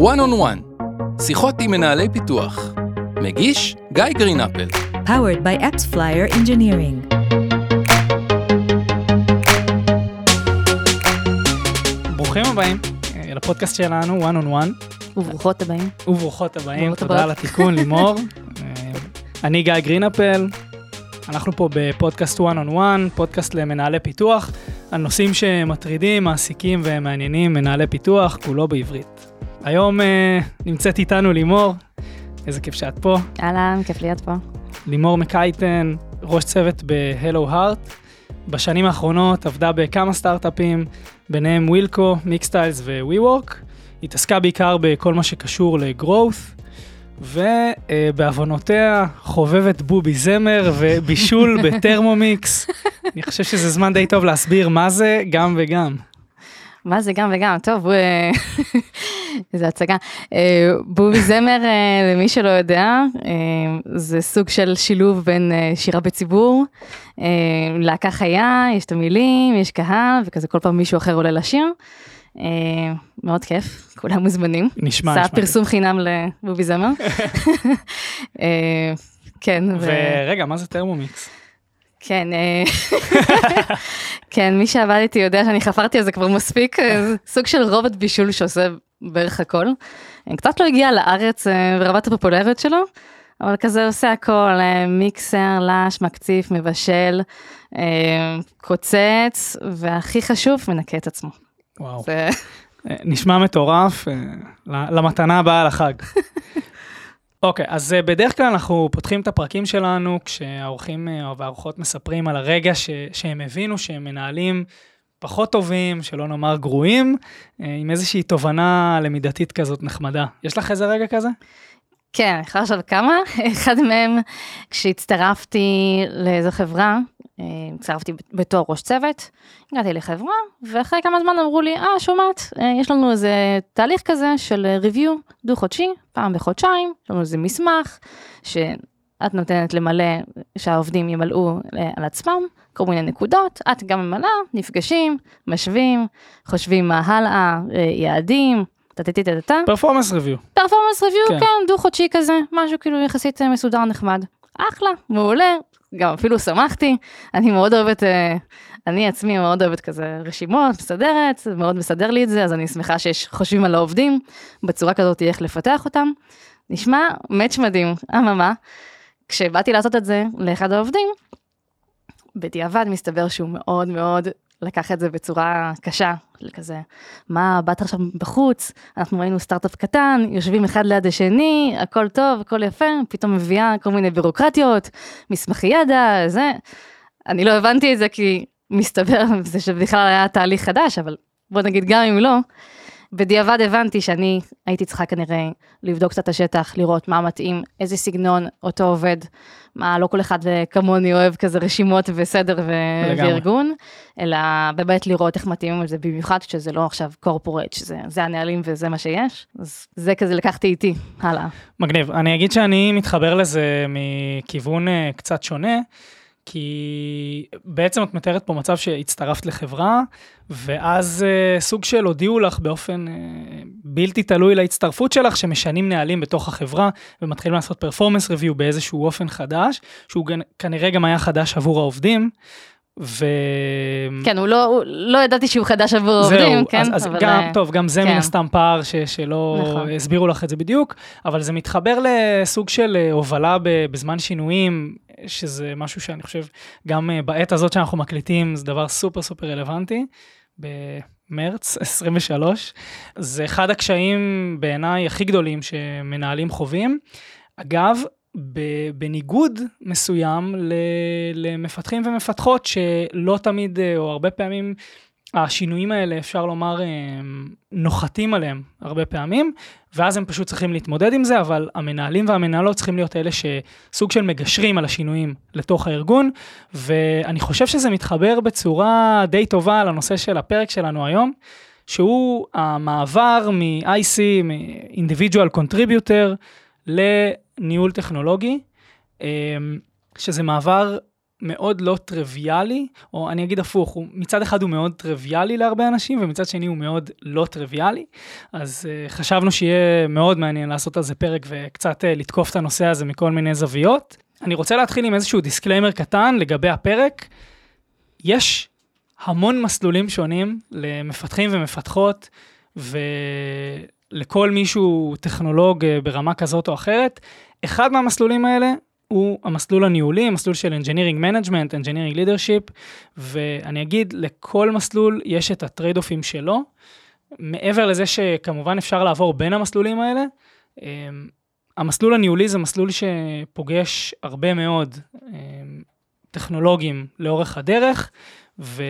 One on One, שיחות עם מנהלי פיתוח. מגיש גיא גרינאפל. Powered by AppsFlyer Engineering. ברוכים הבאים אה, לפודקאסט שלנו, one on one, וברוכות הבאים. וברוכות הבאים, תודה. על התיקון, לימור. אה, אני גיא גרינאפל, אנחנו פה בפודקאסט one on one, פודקאסט למנהלי פיתוח, על נושאים שמטרידים, מעסיקים ומעניינים מנהלי פיתוח, כולו בעברית. היום אה, נמצאת איתנו לימור, איזה כיף שאת פה. אהלן, כיף להיות פה. לימור מקייטן, ראש צוות ב-Hello Heart. בשנים האחרונות עבדה בכמה סטארט-אפים, ביניהם ווילקו, מיקסטיילס ו-WeWork. התעסקה בעיקר בכל מה שקשור ל-growth, ובעוונותיה חובבת בובי זמר ובישול בטרמומיקס. אני חושב שזה זמן די טוב להסביר מה זה גם וגם. מה זה גם וגם, טוב. אה, איזה הצגה. אה, בובי זמר, אה, למי שלא יודע, זה סוג של שילוב בין שירה בציבור, להקה חיה, יש את המילים, יש קהל, וכזה כל פעם מישהו אחר עולה לשיר. מאוד כיף, כולם מוזמנים. נשמע, נשמע. פרסום חינם לבובי זמר. כן, ורגע, מה זה טרמומיקס? כן, כן, מי שעבד איתי יודע שאני חפרתי על זה כבר מספיק, אה, סוג של רובוט בישול שעושה בערך הכל. אה, קצת לא הגיע לארץ אה, ברמת הפופולריות שלו, אבל כזה עושה הכל, מיקסר, לש, מקציף, מבשל, קוצץ, והכי חשוב, מנקה את עצמו. וואו. זה... נשמע מטורף, למתנה הבאה לחג. אוקיי, אז אה, בדרך כלל אנחנו פותחים את הפרקים שלנו כשהאורחים אה, והאורחות מספרים על הרגע ש, שהם הבינו שהם מנהלים פחות טובים, שלא נאמר גרועים, אה, עם איזושהי תובנה למידתית כזאת נחמדה. יש לך איזה רגע כזה? כן, אני יכולה עכשיו כמה. אחד מהם, כשהצטרפתי לאיזו חברה, הצטרפתי בתור ראש צוות, הגעתי לחברה, ואחרי כמה זמן אמרו לי, אה, שומעת, אה, יש לנו איזה תהליך כזה של אה, review דו-חודשי, פעם בחודשיים, יש לנו איזה מסמך, שאת נותנת למלא, שהעובדים ימלאו אה, על עצמם, כל מיני נקודות, את גם ממלאה, נפגשים, משווים, חושבים מה הלאה, אה, יעדים, טה-טה-טה-טה. פרפורמנס ריוויו. פרפורמנס ריוויו, כן. דו-חודשי כזה, משהו כאילו יחסית אה, מסודר נחמד. אחלה, מעולה, גם אפילו שמחתי, אני מאוד אוהבת, אה, אני עצמי מאוד אוהבת כזה רשימות, מסדרת, מאוד מסדר לי את זה, אז אני שמחה שיש חושבים על העובדים, בצורה כזאת איך לפתח אותם. נשמע מאץ' מדהים, אממה, כשבאתי לעשות את זה לאחד העובדים, בדיעבד מסתבר שהוא מאוד מאוד לקח את זה בצורה קשה, כזה, מה, באת עכשיו בחוץ, אנחנו היינו סטארט-אפ קטן, יושבים אחד ליד השני, הכל טוב, הכל יפה, פתאום מביאה כל מיני בירוקרטיות, מסמכי ידע, זה. אני לא הבנתי את זה כי מסתבר זה שבכלל היה תהליך חדש, אבל בוא נגיד גם אם לא, בדיעבד הבנתי שאני הייתי צריכה כנראה לבדוק קצת את השטח, לראות מה מתאים, איזה סגנון אותו עובד, מה לא כל אחד כמוני אוהב כזה רשימות וסדר ו-. וארגון, אלא באמת לראות איך מתאימים לזה, במיוחד שזה לא עכשיו קורפורט, שזה זה הנהלים וזה מה שיש, אז זה כזה לקחתי איתי, הלאה. מגניב. אני אגיד שאני מתחבר לזה מכיוון אה, קצת שונה, כי בעצם את מתארת פה מצב שהצטרפת לחברה, ואז אה, סוג של הודיעו לך באופן אה, בלתי תלוי להצטרפות שלך, שמשנים נהלים בתוך החברה, ומתחילים לעשות פרפורמנס ריוויו באיזשהו אופן חדש, שהוא כנראה גם היה חדש עבור העובדים. ו... כן, הוא לא, הוא, לא ידעתי שהוא חדש עבור העובדים, כן, אז, אז אבל... גם, אה, טוב, גם זה כן. מן הסתם פער ש, שלא נכון. הסבירו לך את זה בדיוק, אבל זה מתחבר לסוג של אה, הובלה ב, בזמן שינויים, שזה משהו שאני חושב, גם אה, בעת הזאת שאנחנו מקליטים, זה דבר סופר סופר רלוונטי. במרץ 23. זה אחד הקשיים בעיניי הכי גדולים שמנהלים חווים. אגב, ב- בניגוד מסוים למפתחים ומפתחות שלא תמיד אה, או הרבה פעמים השינויים האלה אפשר לומר אה, נוחתים עליהם הרבה פעמים ואז הם פשוט צריכים להתמודד עם זה אבל המנהלים והמנהלות צריכים להיות אלה שסוג של מגשרים על השינויים לתוך הארגון ואני חושב שזה מתחבר בצורה די טובה לנושא של הפרק שלנו היום שהוא המעבר מ-IC, מ-individual contributor לניהול טכנולוגי, אמ, שזה מעבר מאוד לא טריוויאלי, או אני אגיד הפוך, הוא, מצד אחד הוא מאוד טריוויאלי להרבה אנשים, ומצד שני הוא מאוד לא טריוויאלי. אז uh, חשבנו שיהיה מאוד מעניין לעשות על זה פרק וקצת uh, לתקוף את הנושא הזה מכל מיני זוויות. אני רוצה להתחיל עם איזשהו disclaimer קטן לגבי הפרק. יש המון מסלולים שונים למפתחים ומפתחות, ולכל מישהו טכנולוג אה, ברמה כזאת או אחרת. אחד מהמסלולים האלה הוא המסלול הניהולי, מסלול של Engineering Management, Engineering Leadership, ואני אגיד, לכל מסלול יש את ה trade-off ים שלו. מעבר לזה שכמובן אפשר לעבור בין המסלולים האלה, אמ, המסלול הניהולי זה מסלול שפוגש הרבה מאוד אמ, טכנולוגים לאורך הדרך, ו...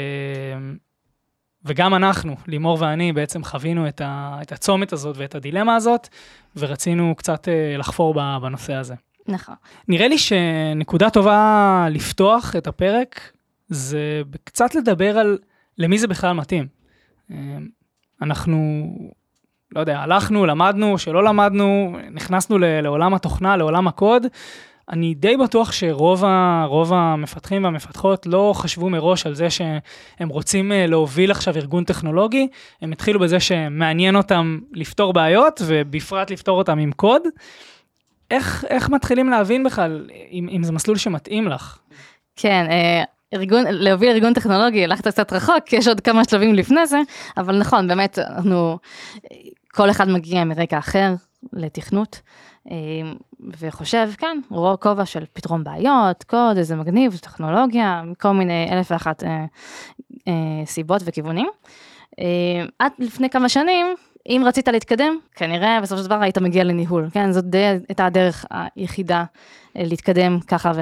וגם אנחנו, לימור ואני, בעצם חווינו את, ה... את הצומת הזאת ואת הדילמה הזאת, ורצינו קצת אה, לחפור בנושא הזה. נכון. נראה לי שנקודה טובה לפתוח את הפרק, זה קצת לדבר על למי זה בכלל מתאים. אמ, אנחנו, לא יודע, הלכנו, למדנו, שלא למדנו, נכנסנו לעולם התוכנה, לעולם הקוד. אני די בטוח שרוב ה, המפתחים והמפתחות לא חשבו מראש על זה שהם רוצים אה, להוביל עכשיו ארגון טכנולוגי, הם התחילו בזה שמעניין אותם לפתור בעיות, ובפרט לפתור אותם עם קוד. איך, איך מתחילים להבין בכלל אם, אם זה מסלול שמתאים לך? כן, אה, ארגון, להוביל ארגון טכנולוגי, הלכת קצת רחוק, יש עוד כמה שלבים לפני זה, אבל נכון, באמת, אנחנו, כל אחד מגיע מרקע אחר לתכנות, וחושב, כן, רואה כובע של פתרון בעיות, קוד, איזה מגניב, טכנולוגיה, כל מיני אלף ואחת אה, אה, סיבות וכיוונים. אה, עד לפני כמה שנים, אם רצית להתקדם, כנראה בסופו של דבר היית מגיע לניהול, כן? זאת די הייתה הדרך היחידה אה, להתקדם ככה ו...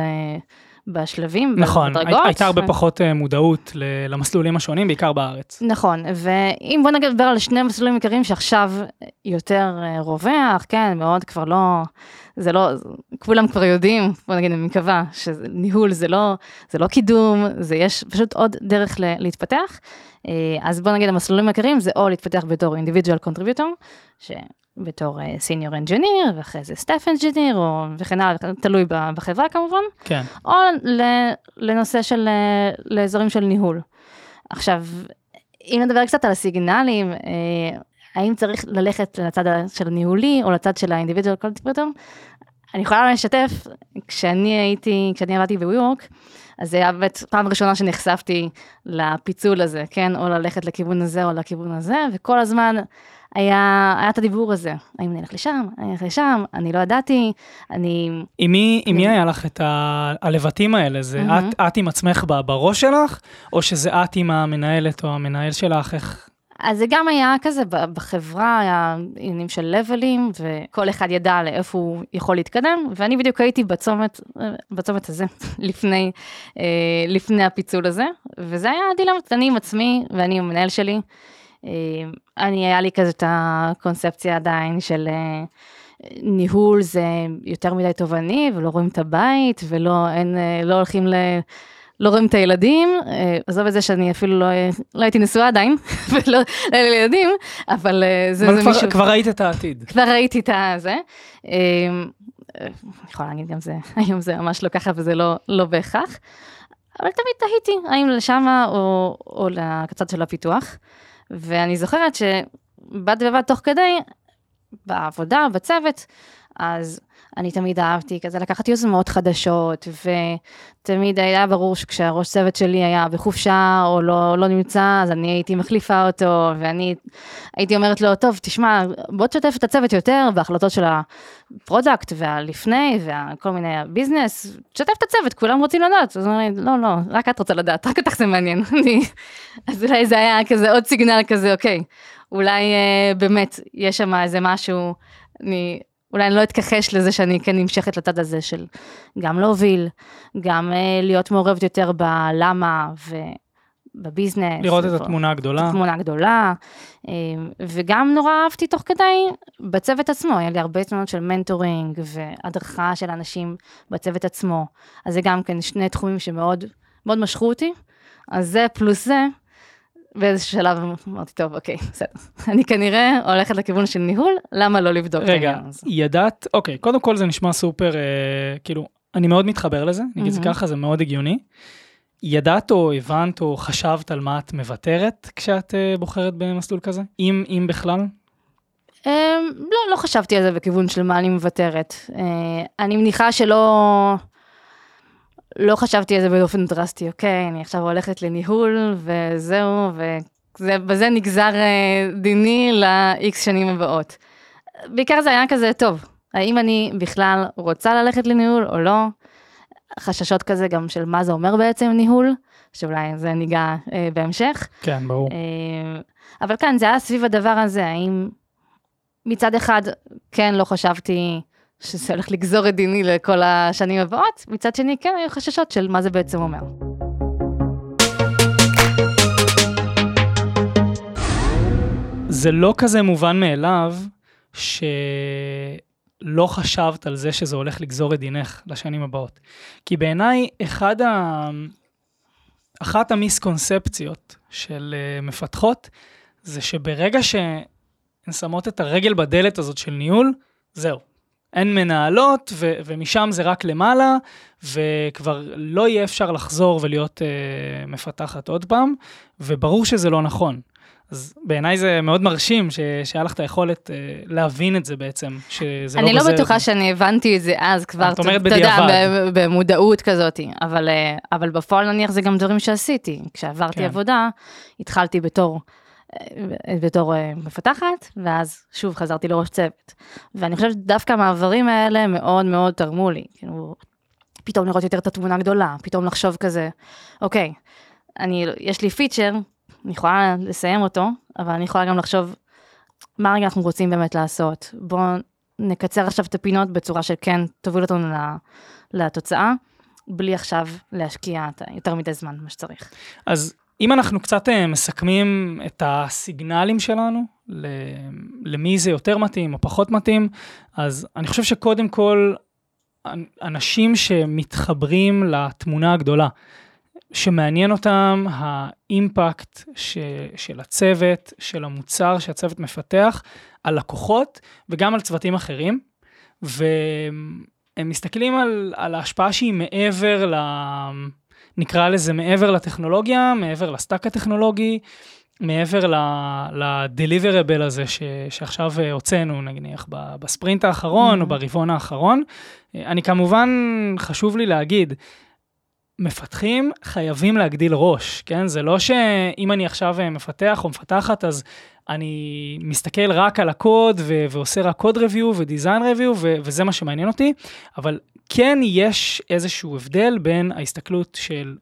בשלבים, נכון, בדרגות. הייתה הרבה פחות אה, מודעות למסלולים השונים, בעיקר בארץ. נכון, ואם בוא נדבר על שני מסלולים עיקריים שעכשיו יותר אה, רווח, כן, מאוד כבר לא, זה לא, כולם כבר יודעים, בוא נגיד, אני מקווה, שניהול זה לא, זה לא קידום, זה יש פשוט עוד דרך להתפתח. אה, אז בוא נגיד המסלולים העיקריים זה או להתפתח בתור individual contributor, שבתור senior engineer ואחרי זה engineer או וכן הלאה, תלוי בחברה כמובן, כן. או לנושא של, אה, לאזורים של ניהול. עכשיו, אם נדבר קצת על הסיגנלים, אה, האם צריך ללכת לצד של הניהולי או לצד של ה-individual contributor, אני יכולה לשתף, כשאני הייתי, כשאני עבדתי בווי וורק, אז זה היה באמת פעם ראשונה שנחשפתי לפיצול הזה, כן? או ללכת לכיוון הזה או לכיוון הזה, וכל הזמן היה, היה את הדיבור הזה, האם נלך לשם, אני אלך לשם, אני לא ידעתי, אני... עם מי, עם מי היה לך את הלבטים האלה? זה mm-hmm. את, את עם עצמך בראש שלך, או שזה את עם המנהלת או המנהל שלך? איך... אז זה גם היה כזה בחברה, היה עניינים של לבלים, וכל אחד ידע לאיפה הוא יכול להתקדם, ואני בדיוק הייתי בצומת, בצומת הזה, לפני, אה, לפני הפיצול הזה, וזה היה דילמת, אני עם עצמי ואני עם המנהל שלי. אה, אני, היה לי כזה את הקונספציה עדיין של אה, ניהול זה יותר מדי תובעני, ולא רואים את הבית, ולא אין, לא הולכים ל... לא רואים את הילדים, אה, עזוב את זה שאני אפילו לא, לא הייתי נשואה עדיין, ולא היה לי ילדים, אבל אה, זה, זה כבר, מישהו... כבר ראית את העתיד. כבר ראיתי את זה. אה, אני יכולה להגיד גם זה, היום זה ממש לא ככה וזה לא, לא בהכרח. אבל תמיד תהיתי, האם לשם או, או לקצת של הפיתוח. ואני זוכרת שבד בבד תוך כדי, בעבודה, בצוות, אז אני תמיד אהבתי כזה לקחת יוזמות חדשות, ותמיד היה ברור שכשהראש צוות שלי היה בחופשה או לא, לא נמצא, אז אני הייתי מחליפה אותו, ואני הייתי אומרת לו, טוב, תשמע, בוא תשתף את הצוות יותר בהחלטות של ה-product והלפני וכל מיני business, תשתף את הצוות, כולם רוצים לדעת. אז הוא אומר לי, לא, לא, רק את רוצה לדעת, רק אותך זה מעניין. אז אולי זה היה כזה עוד סיגנל כזה, אוקיי, אולי אה, באמת יש שם איזה משהו, אני אולי אני לא אתכחש לזה שאני כן נמשכת לצד הזה של גם להוביל, גם uh, להיות מעורבת יותר בלמה ובביזנס. לראות את התמונה הגדולה. את התמונה הגדולה, um, וגם נורא אהבתי תוך כדי בצוות עצמו, היה לי הרבה תמונות של מנטורינג והדרכה של אנשים בצוות עצמו, אז זה גם כן שני תחומים שמאוד מאוד משכו אותי, אז זה פלוס זה. באיזשהו שלב אמרתי, טוב, אוקיי, בסדר. אני כנראה הולכת לכיוון של ניהול, למה לא לבדוק את העניין הזה? רגע, ידעת, אוקיי, קודם כל זה נשמע סופר, אה, כאילו, אני מאוד מתחבר לזה, את זה מהמם. ככה, זה מאוד הגיוני. ידעת או הבנת או חשבת על מה את מוותרת כשאת אה, בוחרת במסלול כזה? אם, אם בכלל? אמ, לא, לא חשבתי על זה בכיוון של מה אני מוותרת. אה, אני מניחה שלא... לא חשבתי על זה באופן דרסטי, אוקיי, אני עכשיו הולכת לניהול, וזהו, ובזה נגזר אה, דיני ל-X שנים הבאות. בעיקר זה היה כזה, טוב, האם אני בכלל רוצה ללכת לניהול או לא? חששות כזה גם של מה זה אומר בעצם ניהול, שאולי זה ניגע אה, בהמשך. כן, ברור. אה, אבל כאן זה היה סביב הדבר הזה, האם מצד אחד כן לא חשבתי שזה הולך לגזור את דיני לכל השנים הבאות, מצד שני כן היו חששות של מה זה בעצם אומר. זה לא כזה מובן מאליו שלא חשבת על זה שזה הולך לגזור את דינך לשנים הבאות. כי בעיניי, אחד ה... אחת המיסקונספציות של uh, מפתחות, זה שברגע שהן שמות את הרגל בדלת הזאת של ניהול, זהו. אין מנהלות, ו- ומשם זה רק למעלה, וכבר לא יהיה אפשר לחזור ולהיות uh, מפתחת עוד פעם, וברור שזה לא נכון. אז בעיניי זה מאוד מרשים ש- שהיה לך את היכולת uh, להבין את זה בעצם, שזה לא אני לא גוזר בטוחה. שאני הבנתי את זה אז כבר, את אומרת אתה יודע, בדיעבד. במודעות כזאת, אבל, אה, אבל בפועל נניח זה גם דברים שעשיתי. כשעברתי כן. עבודה, התחלתי בתור, אה, בתור אה, מפתחת, ואז שוב חזרתי לראש צוות. ואני חושבת שדווקא המעברים האלה מאוד מאוד תרמו לי. כאילו, פתאום לראות יותר את התמונה הגדולה, פתאום לחשוב כזה, אוקיי, אני, יש לי פיצ'ר, אני יכולה לסיים אותו, אבל אני יכולה גם לחשוב מה רגע אנחנו רוצים באמת לעשות. בואו נקצר עכשיו את הפינות בצורה שכן תוביל אותנו לתוצאה, בלי עכשיו להשקיע יותר מדי זמן, מה שצריך. אז אם אנחנו קצת אה, מסכמים את הסיגנלים שלנו, למי זה יותר מתאים או פחות מתאים, אז אני חושב שקודם כל, אנ- אנשים שמתחברים לתמונה הגדולה, שמעניין אותם האימפקט ש, של הצוות, של המוצר שהצוות מפתח, על לקוחות וגם על צוותים אחרים, והם מסתכלים על, על ההשפעה שהיא מעבר ל... נקרא לזה מעבר לטכנולוגיה, מעבר לסטאק הטכנולוגי, מעבר ל-deliverable הזה ש, שעכשיו הוצאנו, נניח, בספרינט האחרון mm-hmm. או ברבעון האחרון. אני כמובן, חשוב לי להגיד, מפתחים חייבים להגדיל ראש, כן? זה לא שאם אני עכשיו אה, מפתח או מפתחת, אז אני מסתכל רק על הקוד ו- ועושה רק קוד review ודיזיין review ו- וזה מה שמעניין אותי, אבל כן יש איזשהו הבדל בין ההסתכלות של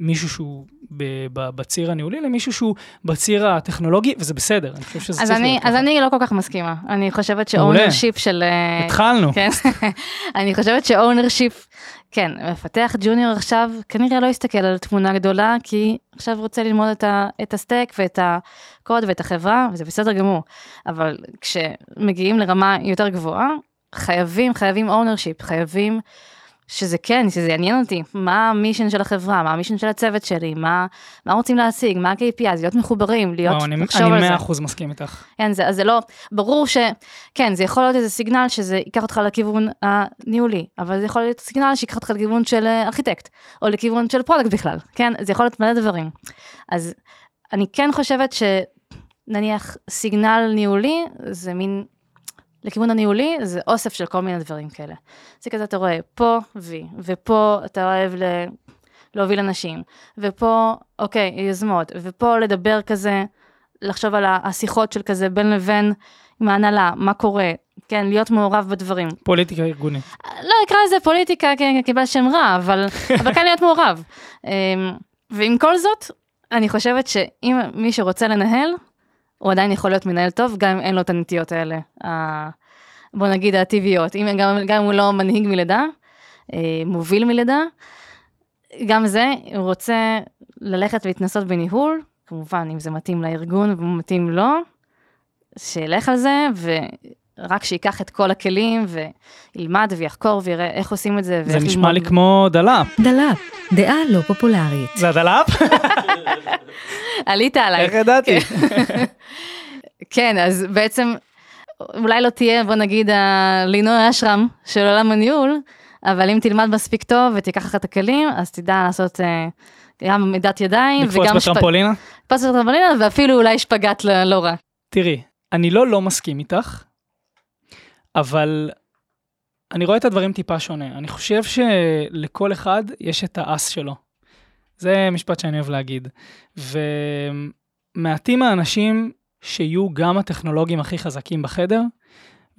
מישהו שהוא ב- ב- בציר הניהולי למישהו שהוא בציר הטכנולוגי, וזה בסדר, אני חושב שזה אז צריך אני, להיות אז ככה. אני לא כל כך מסכימה. אני חושבת. ש ownership של... אה, התחלנו. כן, אני חושבת ש ownership, כן, מפתח ג'וניור עכשיו כנראה לא יסתכל על תמונה גדולה, כי עכשיו רוצה ללמוד את, ה, את ה stack ואת הקוד ואת החברה, וזה בסדר גמור. אבל כשמגיעים לרמה יותר גבוהה, חייבים, חייבים ownership, חייבים שזה כן, שזה יעניין אותי, מה ה mission של החברה, מה ה mission של הצוות שלי, מה, מה רוצים להשיג, מה ה-KPI, להיות מחוברים, להיות, וואו, אני לחשוב על אני זה. 100% מסכים איתך. כן, זה, אז זה לא, ברור שכן, זה יכול להיות איזה סיגנל שזה ייקח אותך לכיוון הניהולי, אבל זה יכול להיות סיגנל שיקח אותך לכיוון של אה, ארכיטקט, או לכיוון של product בכלל, כן? זה יכול להיות מלא דברים. אז אני כן חושבת שנניח סיגנל ניהולי זה מין, לכיוון הניהולי זה אוסף של כל מיני דברים כאלה. זה כזה אתה רואה פה וי, ופה אתה אוהב ל... להוביל אנשים, ופה, אוקיי, יוזמות, ופה לדבר כזה, לחשוב על השיחות של כזה בין לבין עם ההנהלה, מה קורה, כן, להיות מעורב בדברים. פוליטיקה ארגונית. לא אקרא לזה פוליטיקה, כן, קיבל שם רע, אבל, אבל כן להיות מעורב. אמ, ועם כל זאת, אני חושבת שאם מי שרוצה לנהל, הוא עדיין יכול להיות מנהל טוב, גם אם אין לו את הנטיות האלה, ה- בוא נגיד הטבעיות, אם, גם, גם אם הוא לא מנהיג מלידה, אה, מוביל מלידה, גם זה, הוא רוצה ללכת ולהתנסות בניהול, כמובן, אם זה מתאים לארגון ומתאים לו, שילך על זה, ורק שייקח את כל הכלים וילמד ויחקור ויראה איך עושים את זה. זה נשמע לי. כמו דלאפ. דלאפ, דעה לא פופולרית. זה הדלאפ? עלית עליי. איך ידעתי? כן, אז בעצם אולי לא תהיה, בוא נגיד, הלינוי אשרם של עולם הניהול, אבל אם תלמד מספיק טוב ותיקח לך את הכלים, אז תדע לעשות אה, גם עמידת ידיים, לקפוץ שפ- בטרמפולינה? לקפוץ בטרמפולינה, ואפילו אולי שפגאט לא לא רע. תראי, אני לא לא מסכים איתך, אבל אני רואה את הדברים טיפה שונה. אני חושב שלכל אחד יש את האס שלו. זה משפט שאני אוהב להגיד. ומעטים האנשים שיהיו גם הטכנולוגים הכי חזקים בחדר,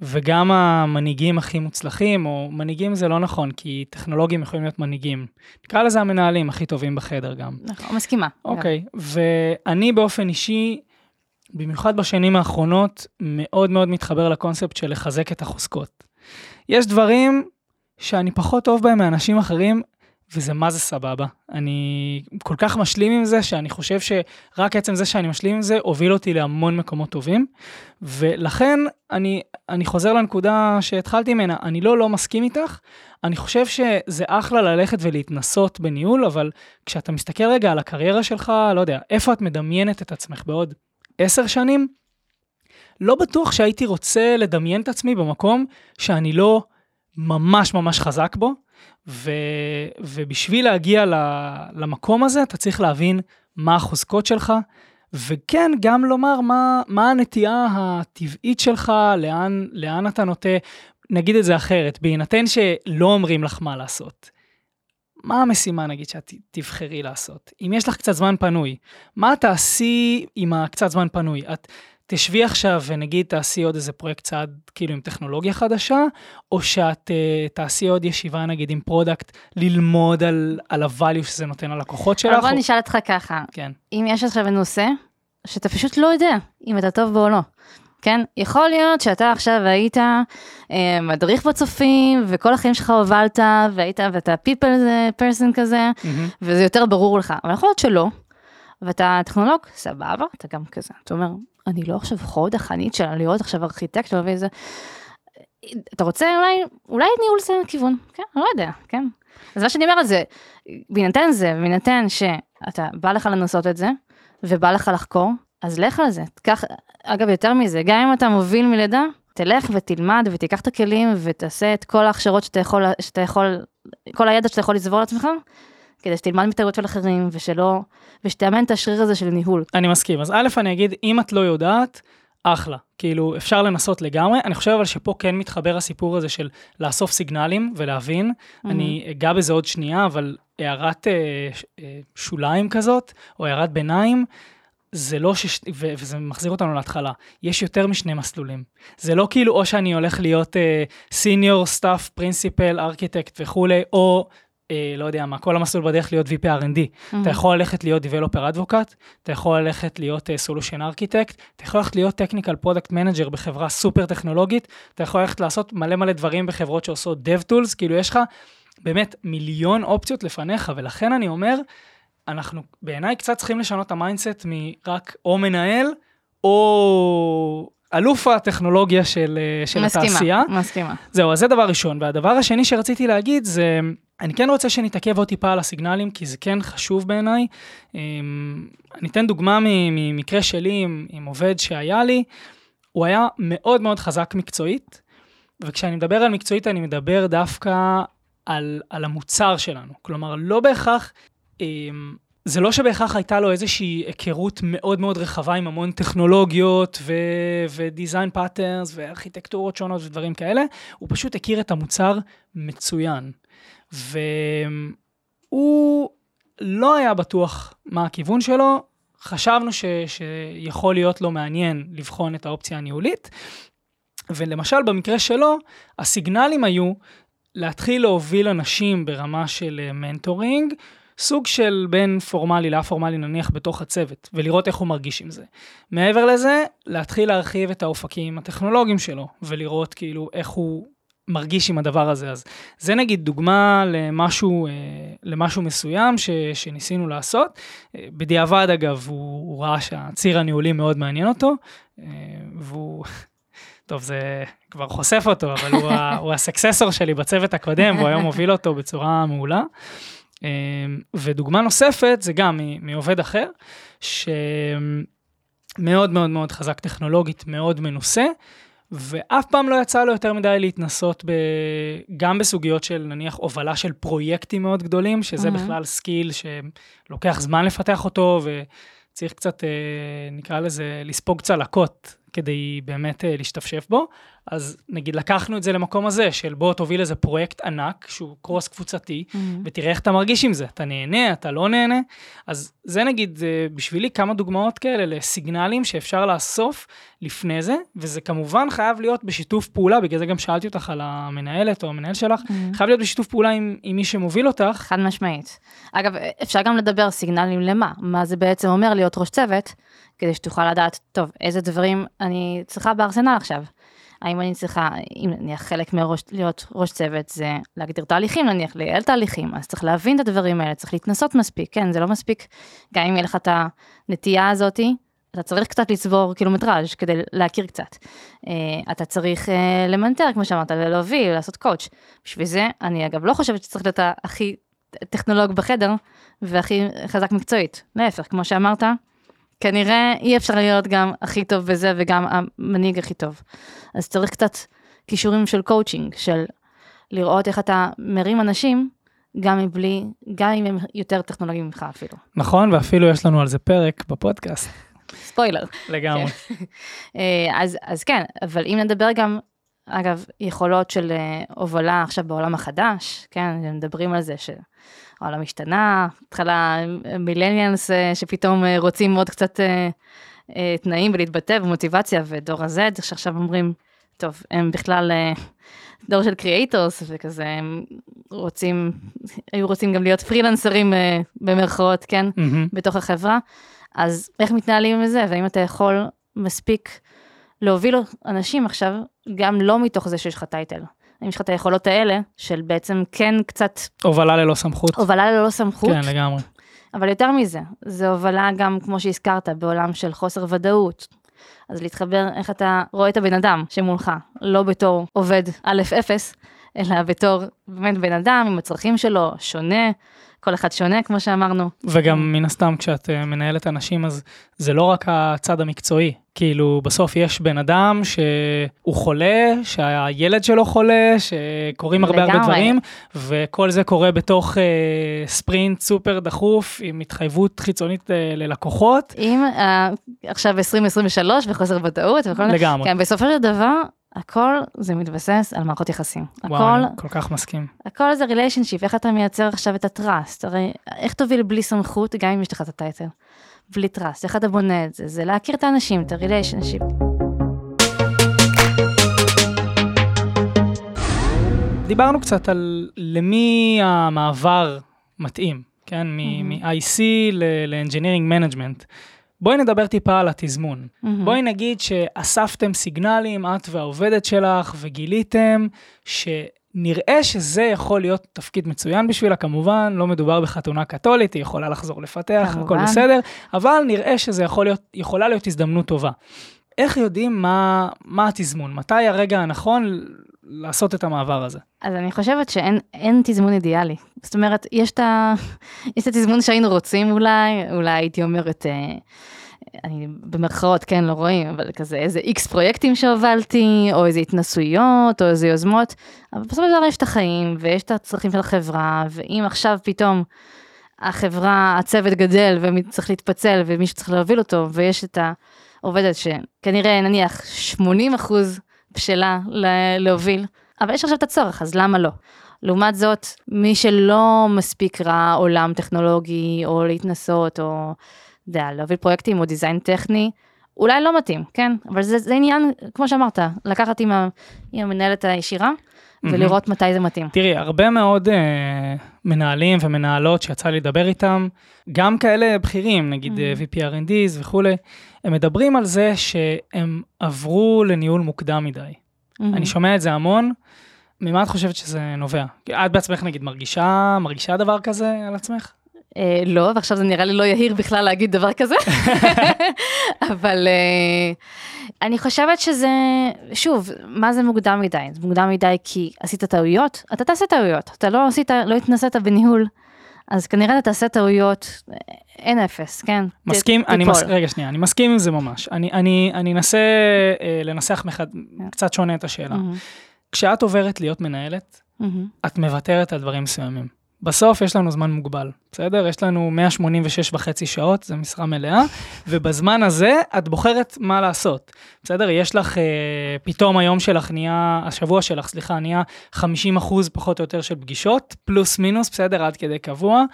וגם המנהיגים הכי מוצלחים, או מנהיגים זה לא נכון, כי טכנולוגים יכולים להיות מנהיגים. נקרא לזה המנהלים הכי טובים בחדר גם. נכון, מסכימה. אוקיי, ואני באופן אישי, במיוחד בשנים האחרונות, מאוד מאוד מתחבר לקונספט של לחזק את החוזקות. יש דברים שאני פחות טוב בהם מאנשים אחרים, וזה מה זה סבבה. אני כל כך משלים עם זה, שאני חושב שרק עצם זה שאני משלים עם זה, הוביל אותי להמון מקומות טובים. ולכן אני, אני חוזר לנקודה שהתחלתי ממנה, אני לא לא מסכים איתך, אני חושב שזה אחלה ללכת ולהתנסות בניהול, אבל כשאתה מסתכל רגע על הקריירה שלך, לא יודע, איפה את מדמיינת את עצמך בעוד עשר שנים, לא בטוח שהייתי רוצה לדמיין את עצמי במקום שאני לא ממש ממש חזק בו, ו, ובשביל להגיע למקום הזה, אתה צריך להבין מה החוזקות שלך, וכן, גם לומר מה, מה הנטייה הטבעית שלך, לאן, לאן אתה נוטה, נגיד את זה אחרת, בהינתן שלא אומרים לך מה לעשות. מה המשימה נגיד שאת תבחרי לעשות? אם יש לך קצת זמן פנוי, מה תעשי עם הקצת זמן פנוי? את תשבי עכשיו ונגיד תעשי עוד איזה פרויקט צעד כאילו עם טכנולוגיה חדשה, או שאת uh, תעשי עוד ישיבה נגיד עם product ללמוד על, על ה-value שזה נותן ללקוחות שלך? אבל בוא או... נשאל אותך ככה, כן. אם יש עכשיו נושא שאתה פשוט לא יודע אם אתה טוב בו או לא. כן? יכול להיות שאתה עכשיו היית אה, מדריך בצופים, וכל החיים שלך הובלת, והיית, ואתה people person כזה, מהמם. וזה יותר ברור לך, אבל יכול להיות שלא, ואתה טכנולוג, סבבה, אתה גם כזה, אתה אומר, אני לא עכשיו חוד החנית של להיות עכשיו ארכיטקט ואיזה... אתה רוצה אולי, אולי ניהול זה הכיוון, כן, אני לא יודע, כן. אז מה שאני אומרת זה, בהינתן זה, בהינתן שאתה בא לך לנסות את זה, ובא לך לחקור, אז לך על זה. תיקח, אגב, יותר מזה, גם אם אתה מוביל מלידה, תלך ותלמד ותיקח את הכלים ותעשה את כל ההכשרות שאתה יכול, שאתה יכול, כל הידע שאתה יכול לצבור לעצמך, כדי שתלמד מטעויות של אחרים, ושלא, ושתאמן את השריר הזה של ניהול. אני מסכים. אז א', אני אגיד, אם את לא יודעת, אחלה. כאילו, אפשר לנסות לגמרי. אני חושב אבל שפה כן מתחבר הסיפור הזה של לאסוף סיגנלים ולהבין. אני אגע בזה עוד שנייה, אבל הערת אה, אה, שוליים כזאת, או הערת ביניים, זה לא ש... ו- וזה מחזיר אותנו להתחלה. יש יותר משני מסלולים. זה לא כאילו או שאני הולך להיות senior, staff, principal, architect וכולי, או... אה, לא יודע מה, כל המסלול בדרך להיות VP R&D. אתה יכול ללכת להיות Developer Advocate, אתה יכול ללכת להיות uh, Solution Architect, אתה יכול ללכת להיות Technical Product Manager בחברה סופר טכנולוגית, אתה יכול ללכת לעשות מלא מלא דברים בחברות שעושות DevTools, כאילו יש לך באמת מיליון אופציות לפניך, ולכן אני אומר, אנחנו בעיניי קצת צריכים לשנות את ה mindset מרק או מנהל, או אלוף הטכנולוגיה של, אה, של מסכימה, התעשייה. מסכימה. זהו, אז זה דבר ראשון. והדבר השני שרציתי להגיד זה, אני כן רוצה שנתעכב עוד טיפה על הסיגנלים, כי זה כן חשוב בעיניי. אמ, אני אתן דוגמה ממקרה שלי עם, עם עובד שהיה לי, הוא היה מאוד מאוד חזק מקצועית, וכשאני מדבר על מקצועית אני מדבר דווקא על, על המוצר שלנו. כלומר, לא בהכרח... אמ, זה לא שבהכרח הייתה לו איזושהי היכרות מאוד מאוד רחבה עם המון טכנולוגיות ו design patterns וארכיטקטורות שונות ודברים כאלה, הוא פשוט הכיר את המוצר מצוין. והוא לא היה בטוח מה הכיוון שלו, חשבנו ש- שיכול להיות לו מעניין לבחון את האופציה הניהולית, ולמשל במקרה שלו, הסיגנלים היו להתחיל להוביל אנשים ברמה של אה, מנטורינג, סוג של בין פורמלי לאפורמלי נניח בתוך הצוות, ולראות איך הוא מרגיש עם זה. מעבר לזה, להתחיל להרחיב את האופקים הטכנולוגיים שלו, ולראות כאילו איך הוא מרגיש עם הדבר הזה. אז זה נגיד דוגמה למשהו, אה, למשהו מסוים ש, שניסינו לעשות. אה, בדיעבד אגב, הוא, הוא ראה שהציר הניהולי מאוד מעניין אותו, אה, והוא... טוב, זה כבר חושף אותו, אבל הוא, ה- הוא הסקססור שלי בצוות הקודם, והוא היום מוביל אותו בצורה מעולה. ודוגמה נוספת זה גם מעובד אחר, שמאוד מאוד מאוד חזק טכנולוגית, מאוד מנוסה, ואף פעם לא יצא לו יותר מדי להתנסות ב... גם בסוגיות של נניח הובלה של פרויקטים מאוד גדולים, שזה Mhm. בכלל skill שלוקח זמן לפתח אותו, וצריך קצת, אה, נקרא לזה, לספוג צלקות כדי באמת אה, להשתפשף בו. אז נגיד לקחנו את זה למקום הזה, של בוא תוביל איזה פרויקט ענק, שהוא cross קבוצתי, ותראה איך אתה מרגיש עם זה, אתה נהנה, אתה לא נהנה. אז זה נגיד אה, בשבילי כמה דוגמאות כאלה לסיגנלים שאפשר לאסוף לפני זה, וזה כמובן חייב להיות בשיתוף פעולה, בגלל זה גם שאלתי אותך על המנהלת או המנהל שלך, חייב להיות בשיתוף פעולה עם, עם מי שמוביל אותך. חד משמעית. אגב, אפשר גם לדבר סיגנלים למה, מה זה בעצם אומר להיות ראש צוות, כדי שתוכל לדעת, טוב, איזה דברים אני צריכה בארסנל עכשיו. האם אני צריכה, אם נניח חלק מראש, להיות ראש צוות זה להגדיר תהליכים נניח, לייעל תהליכים, אז צריך להבין את הדברים האלה, צריך להתנסות מספיק, כן, זה לא מספיק, גם אם יהיה לך את הנטייה הזאתי, אתה צריך קצת לצבור קילומטראז' כדי להכיר קצת. אה, אתה צריך אה, למנטר, כמו שאמרת, להוביל, לעשות coach. בשביל זה, אני אגב לא חושבת שצריך להיות הכי טכנולוג בחדר והכי חזק מקצועית. להפך, כמו שאמרת, כנראה אי אפשר להיות גם הכי טוב בזה וגם המנהיג הכי טוב. אז צריך קצת כישורים של קואוצ'ינג, של לראות איך אתה מרים אנשים, גם מבלי, גם אם הם יותר טכנולוגיים ממך אפילו. נכון, ואפילו יש לנו על זה פרק בפודקאסט, ספוילר. לגמרי. אה, אז, אז כן, אבל אם נדבר גם, אגב, יכולות של אה, הובלה עכשיו בעולם החדש, כן, מדברים על זה שהעולם השתנה, התחלה מילניאנס אה, שפתאום אה, רוצים עוד קצת אה, תנאים ולהתבטא ומוטיבציה, ודור ה-Z שעכשיו אומרים, טוב, הם בכלל דור של creators וכזה, הם רוצים, היו רוצים גם להיות פרילנסרים במרכאות, כן, מהמם. בתוך החברה, אז איך מתנהלים עם זה, והאם אתה יכול מספיק להוביל אנשים עכשיו, גם לא מתוך זה שיש לך title. האם יש לך את היכולות האלה, של בעצם כן קצת הובלה ללא סמכות. הובלה ללא סמכות, כן, לגמרי. אבל יותר מזה, זה הובלה גם, כמו שהזכרת, בעולם של חוסר ודאות. אז להתחבר איך אתה רואה את הבן אדם שמולך, לא בתור עובד א' אפס, אלא בתור באמת בן אדם עם הצרכים שלו, שונה, כל אחד שונה, כמו שאמרנו. וגם מן הסתם כשאת אה, מנהלת אנשים אז זה לא רק הצד המקצועי, כאילו בסוף יש בן אדם שהוא חולה, שהילד שלו חולה, שקורים הרבה הרבה לגמרי. דברים, וכל זה קורה בתוך אה, ספרינט סופר דחוף עם התחייבות חיצונית אה, ללקוחות. עם אה, עכשיו 2023 וחוסר ודאות וכל מיני, לגמרי. כן, בסופו של דבר, הכל זה מתבסס על מערכות יחסים. וואו, הכל, אני כל כך מסכים. הכל זה relationship, איך אתה מייצר עכשיו את ה trust, הרי איך תוביל בלי סמכות, גם אם יש לך את ה title, בלי trust, איך אתה בונה את זה, זה להכיר את האנשים, את ה relationship. דיברנו קצת על למי המעבר מתאים, כן? מ-IC ל-Engineering Management. בואי נדבר טיפה על התזמון. מהמם. בואי נגיד שאספתם סיגנלים, את והעובדת שלך, וגיליתם שנראה שזה יכול להיות תפקיד מצוין בשבילה, כמובן, לא מדובר בחתונה קתולית, היא יכולה לחזור לפתח, הכל כמובן. בסדר, אבל נראה שזה יכול להיות, יכולה להיות הזדמנות טובה. איך יודעים מה, מה התזמון? מתי הרגע הנכון לעשות את המעבר הזה? אז אני חושבת שאין אין תזמון אידיאלי. זאת אומרת, יש את, ה... יש את התזמון שהיינו רוצים אולי, אולי הייתי אומרת, אה, אני במרכאות, כן, לא רואים, אבל כזה איזה איקס פרויקטים שהובלתי, או איזה התנסויות, או איזה יוזמות, אבל בסופו של דבר יש את החיים, ויש את הצרכים של החברה, ואם עכשיו פתאום החברה, הצוות גדל, וצריך להתפצל, ומישהו צריך להוביל אותו, ויש את העובדת שכנראה, נניח, 80 אחוז בשלה לה- להוביל, אבל יש עכשיו את הצורך, אז למה לא? לעומת זאת, מי שלא מספיק ראה עולם טכנולוגי, או להתנסות, או, יודע, להוביל פרויקטים, או דיזיין טכני, אולי לא מתאים, כן? אבל זה, זה עניין, כמו שאמרת, לקחת עם, ה, עם המנהלת הישירה, ולראות מתי זה מתאים. תראי, הרבה מאוד uh, מנהלים ומנהלות שיצא לי לדבר איתם, גם כאלה בכירים, נגיד Mhm. mm-hmm. VP R&Ds וכולי, הם מדברים על זה שהם עברו לניהול מוקדם מדי. מהמם. אני שומע את זה המון. ממה את חושבת שזה נובע? את בעצמך נגיד מרגישה, מרגישה דבר כזה על עצמך? אה, לא, ועכשיו זה נראה לי לא יהיר בכלל להגיד דבר כזה, אבל אה, אני חושבת שזה, שוב, מה זה מוקדם מדי? זה מוקדם מדי כי עשית טעויות, אתה תעשה טעויות, אתה לא עשית, לא התנסית בניהול, אז כנראה אתה תעשה טעויות, אין אפס, כן? מסכים, ת- אני. מס... רגע שנייה, אני מסכים עם זה ממש. אני, אני, אני אנסה אה, לנסח מחד... כן. קצת שונה את השאלה. מהמם, כשאת עוברת להיות מנהלת, מהמם. את מוותרת על דברים מסוימים. בסוף יש לנו זמן מוגבל, בסדר? יש לנו 186 וחצי שעות, זה משרה מלאה, ובזמן הזה את בוחרת מה לעשות, בסדר? יש לך, אה, פתאום היום שלך נהיה, השבוע שלך, סליחה, נהיה 50 אחוז פחות או יותר של פגישות, פלוס מינוס, בסדר? עד כדי קבוע,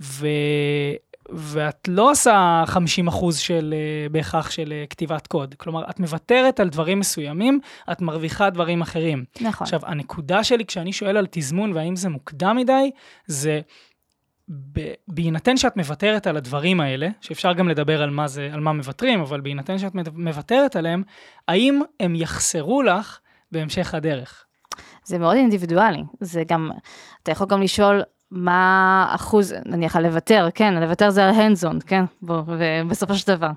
ו... ואת לא עושה 50 אחוז של, אה, בהכרח של אה, כתיבת קוד. כלומר, את מוותרת על דברים מסוימים, את מרוויחה דברים אחרים. נכון. עכשיו, הנקודה שלי כשאני שואל על תזמון והאם זה מוקדם מדי, זה בהינתן שאת מוותרת על הדברים האלה, שאפשר גם לדבר על מה, זה, על מה מוותרים, אבל בהינתן שאת מוותרת עליהם, האם הם יחסרו לך בהמשך הדרך? זה מאוד אינדיבידואלי, זה גם, אתה יכול גם לשאול מה אחוז, נניח על לוותר, כן, לוותר זה על hands-on, כן, בוא, ובסופו של דבר.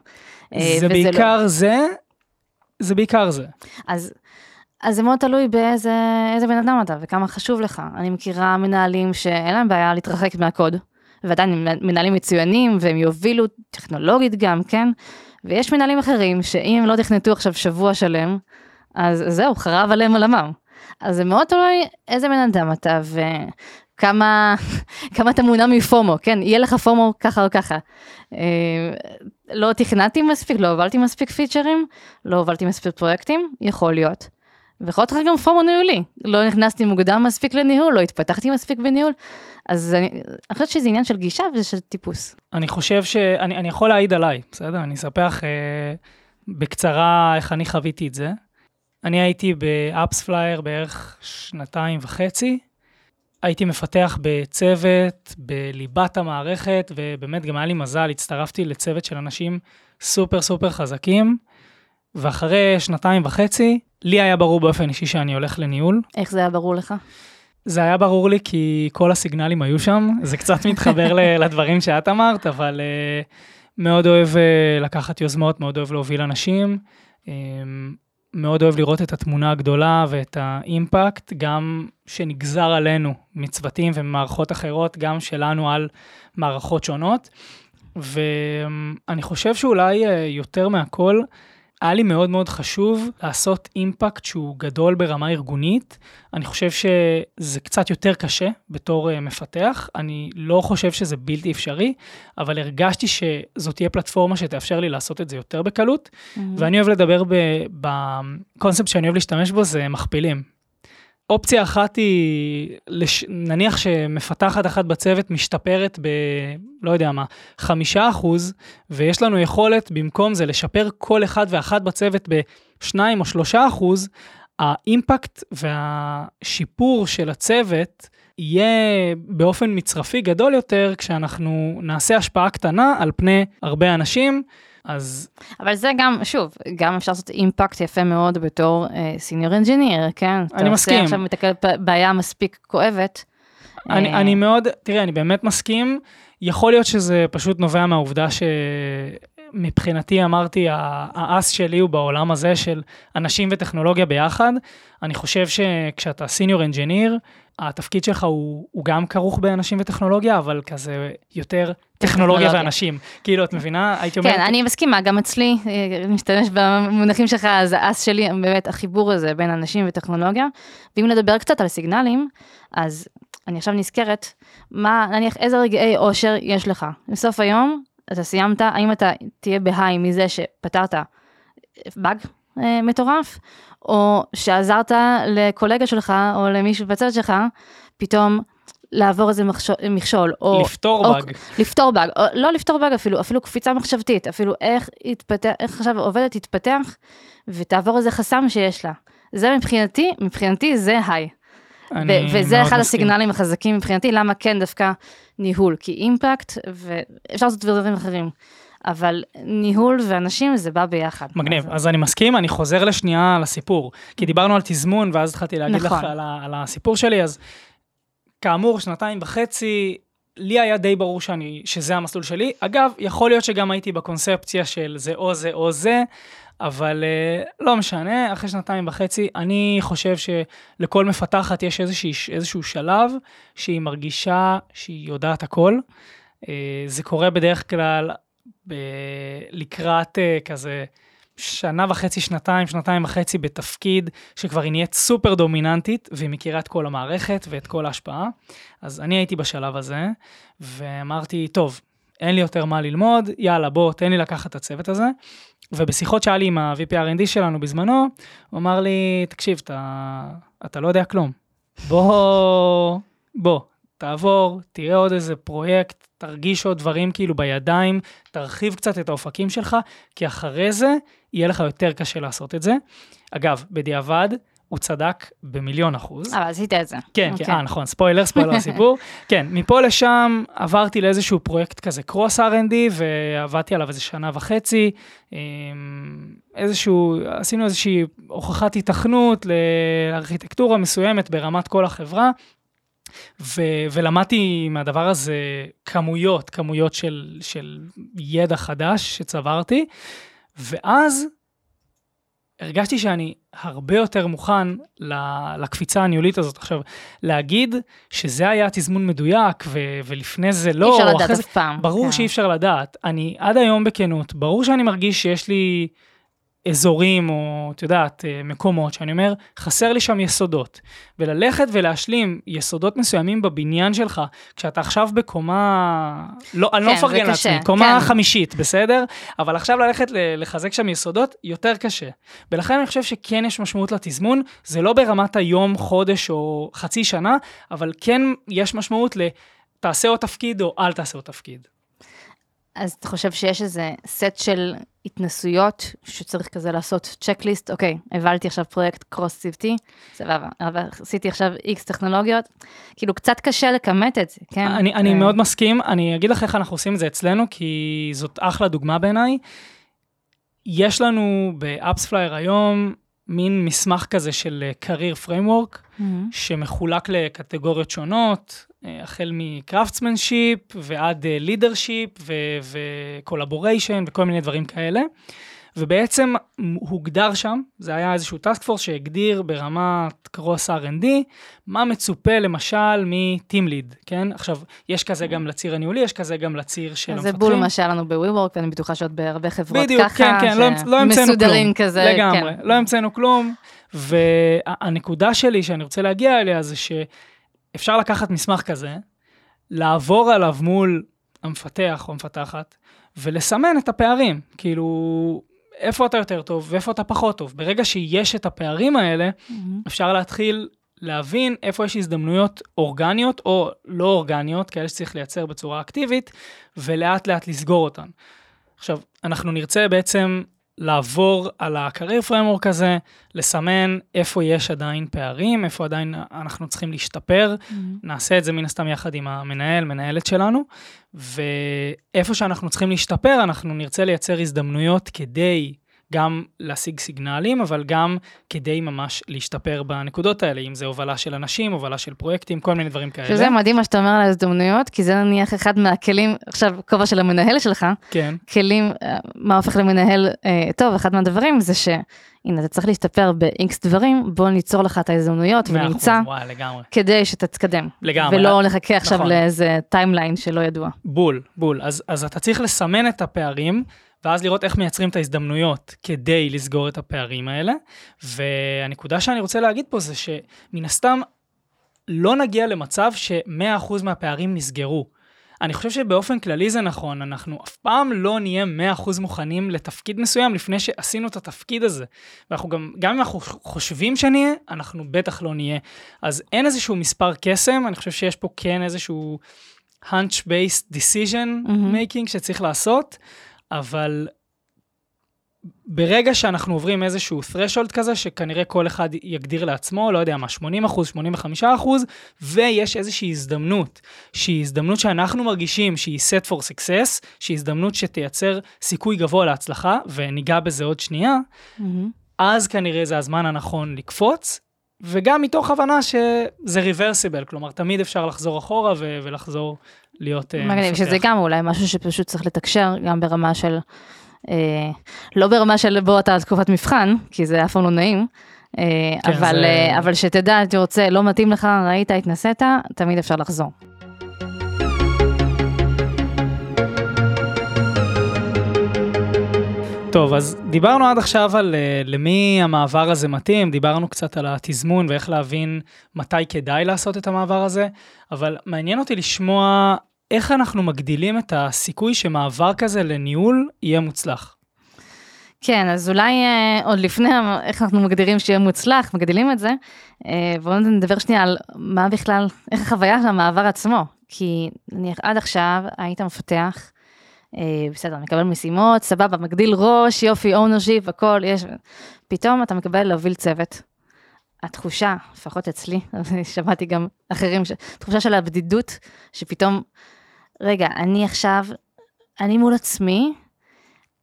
אה, זה וזה בעיקר לא, זה, זה בעיקר זה. אז, אז זה מאוד תלוי באיזה איזה בן אדם אתה וכמה חשוב לך. אני מכירה מנהלים שאין להם בעיה להתרחק מהקוד, ועדיין הם מנהלים מצוינים והם יובילו טכנולוגית גם, כן? ויש מנהלים אחרים שאם הם לא תכנתו עכשיו שבוע שלם, אז זהו, חרב עליהם עולמם. אז זה מאוד תלוי איזה בן אדם אתה וכמה כמה אתה מעוניין מפומו, כן? יהיה לך פומו ככה או ככה. אה, לא תכננתי מספיק, לא הובלתי מספיק פיצ'רים, לא הובלתי מספיק פרויקטים, יכול להיות. ויכול להיות גם פומו ניהולי, לא נכנסתי מוקדם מספיק לניהול, לא התפתחתי מספיק בניהול, אז אני, אני חושבת שזה עניין של גישה ושל טיפוס. אני חושב שאני אני יכול להעיד עליי, בסדר? אני אספח אה, בקצרה איך אני חוויתי את זה. אני הייתי ב AppsFlyer בערך שנתיים וחצי. הייתי מפתח בצוות, בליבת המערכת, ובאמת גם היה לי מזל, הצטרפתי לצוות של אנשים סופר סופר חזקים, ואחרי שנתיים וחצי, לי היה ברור באופן אישי שאני הולך לניהול. איך זה היה ברור לך? זה היה ברור לי כי כל הסיגנלים היו שם, זה קצת מתחבר לדברים שאת אמרת, אבל uh, מאוד אוהב uh, לקחת יוזמות, מאוד אוהב להוביל אנשים, um, מאוד אוהב לראות את התמונה הגדולה ואת האימפקט, גם שנגזר עלינו מצוותים וממערכות אחרות, גם שלנו על מערכות שונות. ואני חושב שאולי uh, יותר מהכל, היה לי מאוד מאוד חשוב לעשות אימפקט שהוא גדול ברמה ארגונית. אני חושב שזה קצת יותר קשה בתור uh, מפתח, אני לא חושב שזה בלתי אפשרי, אבל הרגשתי שזאת תהיה פלטפורמה שתאפשר לי לעשות את זה יותר בקלות, ואני אוהב לדבר בקונספט שאני אוהב להשתמש בו, זה מכפילים. אופציה אחת היא, לש... נניח שמפתחת אחת בצוות משתפרת ב... לא יודע מה, חמישה אחוז, ויש לנו יכולת במקום זה לשפר כל אחד ואחת בצוות בשניים או שלושה אחוז, האימפקט והשיפור של הצוות יהיה באופן מצרפי גדול יותר כשאנחנו נעשה השפעה קטנה על פני הרבה אנשים. אז אבל זה גם, שוב, גם אפשר לעשות אימפקט יפה מאוד בתור סיניור אנג'יניר, כן? אני מסכים. אתה עכשיו מתקל בעיה מספיק כועבת. אני, אה, אני מאוד, תראי, אני באמת מסכים. יכול להיות שזה פשוט נובע מהעובדה שמבחינתי אמרתי, האס שלי הוא בעולם הזה של אנשים וטכנולוגיה ביחד. אני חושב שכשאתה סיניור אנג'יניר, התפקיד שלך הוא, הוא גם כרוך באנשים וטכנולוגיה, אבל כזה יותר טכנולוגיה טכנולוגיה. ואנשים. כאילו, את מבינה? הייתי אומרת, כן, אני מסכימה, גם אצלי, אה, משתמש במונחים שלך, אז האס שלי, באמת החיבור הזה בין אנשים וטכנולוגיה. ואם נדבר קצת על סיגנלים, אז אני עכשיו נזכרת, מה, נניח, איזה רגעי אושר יש לך. בסוף היום, אתה סיימת, האם אתה תהיה בהיי מזה שפתרת באג אה, מטורף, או שעזרת לקולגה שלך, או למישהו בצוות שלך, פתאום לעבור איזה מכשול, מכשול או... לפתור או- באג. לפתור באג, או לא לפתור באג אפילו, אפילו קפיצה מחשבתית, אפילו איך יתפתח, איך עכשיו עובדת תתפתח ותעבור איזה חסם שיש לה. זה מבחינתי, מבחינתי זה היי. וזה אחד מסכים. הסיגנלים החזקים מבחינתי, למה כן דווקא ניהול, כי אימפקט, ואפשר לעשות דברים אחרים, אבל ניהול ואנשים זה בא ביחד. מגניב, אז- אני מסכים, אני חוזר לשנייה לסיפור, כי דיברנו על תזמון, ואז התחלתי להגיד לך נכון. על, ה, על הסיפור שלי, אז כאמור, שנתיים וחצי, לי היה די ברור שאני, שזה המסלול שלי. אגב, יכול להיות שגם הייתי בקונספציה של זה או זה או זה, אבל אה, לא משנה, אחרי שנתיים וחצי, אני חושב שלכל מפתחת יש איזושהי, איזשהו שלב שהיא מרגישה שהיא יודעת הכל. אה, זה קורה בדרך כלל ב- לקראת אה, כזה שנה וחצי, שנתיים, שנתיים וחצי בתפקיד שכבר היא נהיית סופר דומיננטית והיא מכירה את כל המערכת ואת כל ההשפעה. אז אני הייתי בשלב הזה, ואמרתי, טוב, אין לי יותר מה ללמוד, יאללה, בוא, תן לי לקחת את הצוות הזה. ובשיחות שהיה לי עם ה-VP R&D שלנו בזמנו, הוא אמר לי, תקשיב, אתה, אתה לא יודע כלום. בוא, בוא, תעבור, תראה עוד איזה פרויקט, תרגיש עוד דברים כאילו בידיים, תרחיב קצת את האופקים שלך, כי אחרי זה יהיה לך יותר קשה לעשות את זה. אגב, בדיעבד, הוא צדק במיליון אחוז. אבל עשית את זה. כן, אוקיי. כן, אה, נכון, ספוילר, ספוילר לסיפור. כן, מפה לשם עברתי לאיזשהו פרויקט כזה קרוס R&D, ועבדתי עליו איזה שנה וחצי. אמ, איזשהו, עשינו איזושהי הוכחת היתכנות לארכיטקטורה מסוימת ברמת כל החברה. ו- ולמדתי מהדבר הזה כמויות, כמויות של, של ידע חדש שצברתי, ואז הרגשתי שאני הרבה יותר מוכן לקפיצה הניהולית הזאת. עכשיו, להגיד שזה היה תזמון מדויק, ו- ולפני זה לא, אי אפשר לדעת זה- אף פעם. ברור כן. שאי אפשר לדעת. אני עד היום בכנות, ברור שאני מרגיש שיש לי אזורים או, את יודעת, אה, מקומות שאני אומר, חסר לי שם יסודות. וללכת ולהשלים יסודות מסוימים בבניין שלך, כשאתה עכשיו בקומה, לא, אני לא כן, מפרגן לעצמי, קומה כן. חמישית, בסדר? אבל עכשיו ללכת לחזק שם יסודות, יותר קשה. ולכן אני חושב שכן יש משמעות לתזמון, זה לא ברמת היום, חודש או חצי שנה, אבל כן יש משמעות ל... תעשה עוד תפקיד או אל תעשה עוד תפקיד. אז אתה חושב שיש איזה סט של התנסויות שצריך כזה לעשות צ'קליסט, אוקיי, הבלתי עכשיו פרויקט קרוס צוותי, סבבה, אבל עשיתי עכשיו איקס טכנולוגיות, כאילו קצת קשה לכמת את זה, כן? אני, אני אה, מאוד מסכים, אני אגיד לך איך אנחנו עושים את זה אצלנו, כי זאת אחלה דוגמה בעיניי. יש לנו ב AppsFlyer היום מין מסמך כזה של אה, career framework, מהמם. שמחולק לקטגוריות שונות, אה, החל מ craftsmanship ועד leadership ו collaboration וכל מיני דברים כאלה. ובעצם הוגדר שם, זה היה איזשהו task force שהגדיר ברמת cross R&D, מה מצופה למשל מ-team lead, כן? עכשיו, יש כזה גם לציר הניהולי, יש כזה גם לציר של המפתחים. זה בול מה שהיה לנו ב-WeWork, ואני בטוחה שעוד בהרבה חברות בדיוק, ככה, כן, כן, לא, המצ- לא המצאנו שמסודרים כלום. כזה, לגמרי, כן. לא המצאנו כלום. והנקודה שלי שאני רוצה להגיע אליה זה שאפשר לקחת מסמך כזה, לעבור עליו מול המפתח או המפתחת, ולסמן את הפערים. כאילו, איפה אתה יותר טוב ואיפה אתה פחות טוב. ברגע שיש את הפערים האלה, מהמם. אפשר להתחיל להבין איפה יש הזדמנויות אורגניות או לא אורגניות, כאלה שצריך לייצר בצורה אקטיבית, ולאט לאט לסגור אותן. עכשיו, אנחנו נרצה בעצם לעבור על ה-career framework הזה, לסמן איפה יש עדיין פערים, איפה עדיין אנחנו צריכים להשתפר. מהמם. נעשה את זה מן הסתם יחד עם המנהל, מנהלת שלנו, ואיפה שאנחנו צריכים להשתפר, אנחנו נרצה לייצר הזדמנויות כדי גם להשיג סיגנלים, אבל גם כדי ממש להשתפר בנקודות האלה, אם זה הובלה של אנשים, הובלה של פרויקטים, כל מיני דברים כאלה. שזה מדהים מה שאתה אומר על ההזדמנויות, כי זה נניח אחד מהכלים, עכשיו כובע של המנהל שלך, כן, כלים, אה, מה הופך למנהל אה, טוב, אחד מהדברים זה שהנה אתה צריך להשתפר ב-X דברים, בוא ניצור לך את ההזדמנויות ונמצא, וואי, לגמרי. כדי שתתקדם. לגמרי. ולא נחכה עכשיו נכון. לאיזה timeline שלא ידוע. בול, בול. אז, אז אתה צריך לסמן את הפערים, ואז לראות איך מייצרים את ההזדמנויות כדי לסגור את הפערים האלה. והנקודה שאני רוצה להגיד פה זה שמן הסתם לא נגיע למצב ש-100% מהפערים נסגרו. אני חושב שבאופן כללי זה נכון, אנחנו אף פעם לא נהיה 100% מוכנים לתפקיד מסוים לפני שעשינו את התפקיד הזה. ואנחנו גם, גם אם אנחנו חושבים שנהיה, אנחנו בטח לא נהיה. אז אין איזשהו מספר קסם, אני חושב שיש פה כן איזשהו hunch-based decision making שצריך לעשות, אבל ברגע שאנחנו עוברים איזשהו threshold כזה, שכנראה כל אחד יגדיר לעצמו, לא יודע מה, 80 אחוז, 85 אחוז, ויש איזושהי הזדמנות, שהיא הזדמנות שאנחנו מרגישים שהיא set for success, שהיא הזדמנות שתייצר סיכוי גבוה להצלחה, וניגע בזה עוד שנייה, אז כנראה זה הזמן הנכון לקפוץ, וגם מתוך הבנה שזה reversible, כלומר, תמיד אפשר לחזור אחורה ו- ולחזור להיות אה, מגניב. שזה גם אולי משהו שפשוט צריך לתקשר, גם ברמה של אה, לא ברמה של בוא אתה תקופת מבחן, כי זה אף פעם לא נעים, אה, כן, אבל, זה- אה, אבל שתדע, אתה רוצה, לא מתאים לך, ראית, התנסית, תמיד אפשר לחזור. טוב, אז דיברנו עד עכשיו על uh, למי המעבר הזה מתאים, דיברנו קצת על התזמון ואיך להבין מתי כדאי לעשות את המעבר הזה, אבל מעניין אותי לשמוע איך אנחנו מגדילים את הסיכוי שמעבר כזה לניהול יהיה מוצלח. כן, אז אולי אה, עוד לפני איך אנחנו מגדירים שיהיה מוצלח, מגדילים את זה, אה, בואו נדבר שנייה על מה בכלל, איך החוויה של המעבר עצמו. כי נניח עד עכשיו היית מפתח, אה, בסדר, מקבל משימות, סבבה, מגדיל ראש, יופי, ownership, הכל, יש, פתאום אתה מקבל להוביל צוות. התחושה, לפחות אצלי, שמעתי גם אחרים, תחושה של הבדידות, שפתאום, רגע, אני עכשיו, אני מול עצמי,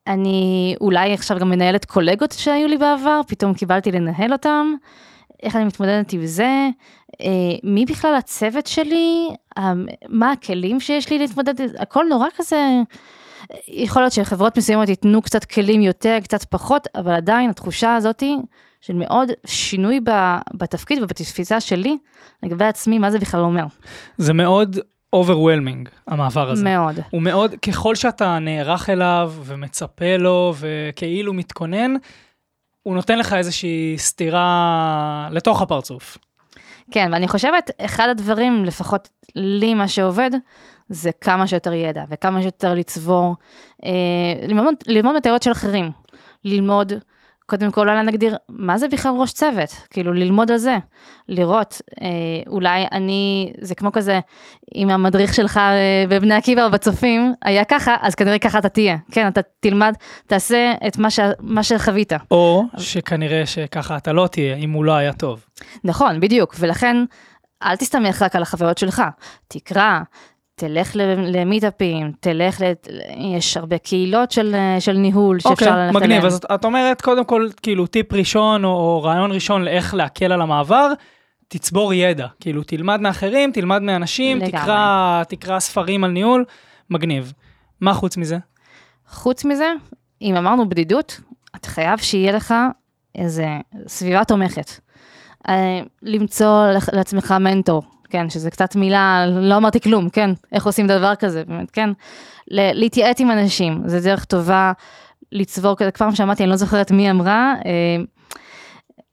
אני אולי עכשיו גם מנהלת קולגות שהיו לי בעבר, פתאום קיבלתי לנהל אותם, איך אני מתמודדת עם זה, אה, מי בכלל הצוות שלי, אה, מה הכלים שיש לי להתמודד, הכל נורא כזה, יכול להיות שחברות מסוימות ייתנו קצת כלים יותר, קצת פחות, אבל עדיין התחושה הזאתי של מאוד שינוי בתפקיד ובתפיסה שלי לגבי עצמי, מה זה בכלל אומר. זה מאוד overwhelming, המעבר הזה. מאוד. הוא מאוד, ככל שאתה נערך אליו ומצפה לו וכאילו מתכונן, הוא נותן לך איזושהי סתירה לתוך הפרצוף. כן, ואני חושבת, אחד הדברים, לפחות לי מה שעובד, זה כמה שיותר ידע וכמה שיותר לצבור, אה, ללמוד, ללמוד מטרות של אחרים, ללמוד, קודם כל אולי נגדיר, מה זה בכלל ראש צוות? כאילו ללמוד על זה, לראות, אה, אולי אני, זה כמו כזה, אם המדריך שלך אה, בבני עקיבא או בצופים היה ככה, אז כנראה ככה אתה תהיה, כן, אתה תלמד, תעשה את מה, ש, מה שחווית. או שכנראה שככה אתה לא תהיה, אם הוא לא היה טוב. נכון, בדיוק, ולכן אל תסתמך רק על החוויות שלך, תקרא, תלך למיטאפים, תלך, ל... יש הרבה קהילות של, של ניהול שאפשר אוקיי, ללכת מגניב. אליהן. אז את- את אומרת, קודם כל, כאילו, טיפ ראשון או, או רעיון ראשון לאיך להקל על המעבר, תצבור ידע. כאילו, תלמד מאחרים, תלמד מאנשים. תקרא, תקרא ספרים על ניהול, מגניב. מה חוץ מזה? חוץ מזה, אם אמרנו בדידות, אתה חייב שיהיה לך איזה סביבה תומכת. אה, למצוא לעצמך מנטור, כן, שזה קצת מילה, לא אמרתי כלום, כן, איך עושים דבר כזה, באמת, כן. להתייעץ עם אנשים, זה דרך טובה לצבור, כזה, כבר שמעתי, אני לא זוכרת מי אמרה, אה,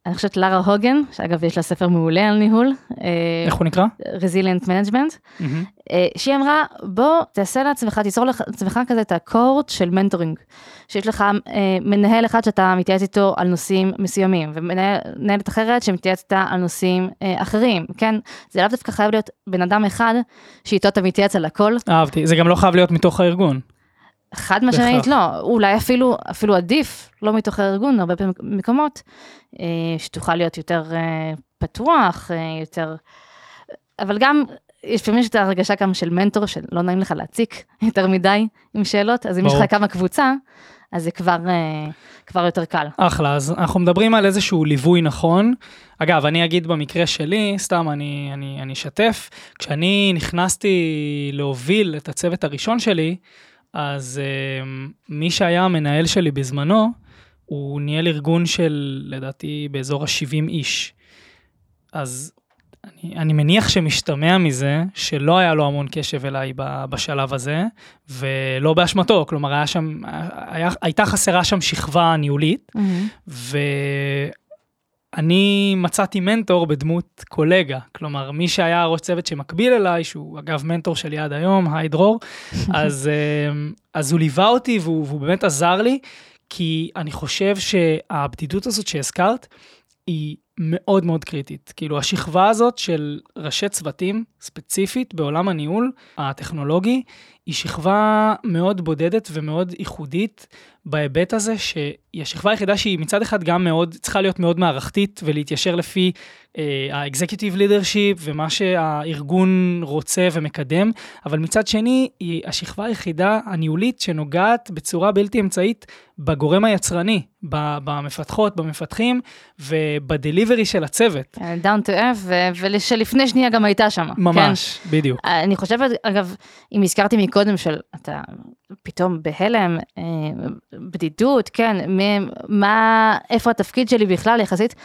אני חושבת לארה הוגן, שאגב יש לה ספר מעולה על ניהול, אה, איך הוא נקרא? Resilient Management, מהמם. אה, שהיא אמרה, בוא תעשה לעצמך, תיצור לעצמך כזה את ה court של mentoring. שיש לך אה, מנהל אחד שאתה מתייעץ איתו על נושאים מסוימים, ומנהלת אחרת שמתייעצת איתה על נושאים אחרים, כן? זה לאו דווקא חייב להיות בן אדם אחד שאיתו אתה מתייעץ על הכל. אהבתי. זה גם לא חייב להיות מתוך הארגון. חד משמעית לא, אולי אפילו, אפילו עדיף, לא מתוך הארגון, הרבה פעמים מקומות, אה, שתוכל להיות יותר אה, פתוח, אה, יותר... אבל גם, יש לפעמים יש את ההרגשה גם של מנטור, שלא נעים לך להציק יותר מדי עם שאלות, אז אם יש. לך כמה קבוצה, אז זה כבר, כבר יותר קל. אחלה, אז אנחנו מדברים על איזשהו ליווי נכון. אגב, אני אגיד במקרה שלי, סתם אני, אני, אני אשתף, כשאני נכנסתי להוביל את הצוות הראשון שלי, אז um, מי שהיה המנהל שלי בזמנו, הוא ניהל ארגון של, לדעתי, באזור ה-70 איש. אז אני, אני מניח שמשתמע מזה שלא היה לו המון קשב אליי בשלב הזה, ולא באשמתו, כלומר היה שם, היה, הייתה חסרה שם שכבה ניהולית, ואני מצאתי מנטור בדמות קולגה, כלומר מי שהיה ראש צוות שמקביל אליי, שהוא אגב מנטור שלי עד היום, היי דרור, אז, אה, אז הוא ליווה אותי והוא, והוא באמת עזר לי, כי אני חושב שהבדידות הזאת שהזכרת, היא מאוד מאוד קריטית. כאילו השכבה הזאת של ראשי צוותים, ספציפית בעולם הניהול הטכנולוגי, היא שכבה מאוד בודדת ומאוד ייחודית בהיבט הזה שהיא השכבה היחידה שהיא מצד אחד גם מאוד, צריכה להיות מאוד מערכתית ולהתיישר לפי אה, ה-executive leadership ומה שהארגון רוצה ומקדם, אבל מצד שני היא השכבה היחידה הניהולית שנוגעת בצורה בלתי אמצעית בגורם היצרני, במפתחות, במפתחים ובדליברי של הצוות. כן, down to earth, ו- ושלפני שנייה גם הייתה שם. ממש, כן? בדיוק. אני חושבת, אגב, אם הזכרתי מקודם של אתה פתאום בהלם, אה, בדידות, כן, מה, איפה התפקיד שלי בכלל יחסית,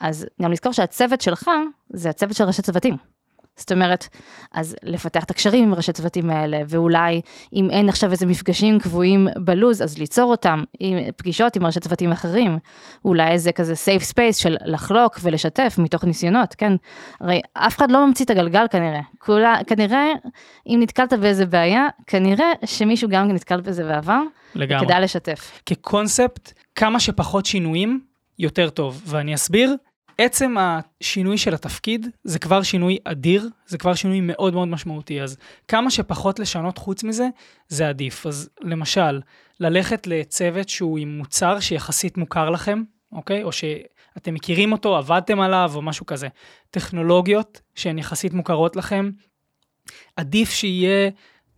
אז גם לזכור שהצוות שלך זה הצוות של ראשי צוותים. זאת אומרת, אז לפתח את הקשרים עם ראשי צוותים האלה, ואולי אם אין עכשיו איזה מפגשים קבועים בלוז, אז ליצור אותם עם פגישות עם ראשי צוותים אחרים. אולי איזה כזה safe space של לחלוק ולשתף מתוך ניסיונות, כן? הרי אף אחד לא ממציא את הגלגל כנראה. כולה, כנראה, אם נתקלת באיזה בעיה, כנראה שמישהו גם נתקל בזה בעבר. לגמרי. וכדאי לשתף. כקונספט, כמה שפחות שינויים, יותר טוב. ואני אסביר. עצם השינוי של התפקיד זה כבר שינוי אדיר, זה כבר שינוי מאוד מאוד משמעותי, אז כמה שפחות לשנות חוץ מזה, זה עדיף. אז למשל, ללכת לצוות שהוא עם מוצר שיחסית מוכר לכם, אוקיי? או שאתם מכירים אותו, עבדתם עליו או משהו כזה. טכנולוגיות שהן יחסית מוכרות לכם, עדיף שיהיה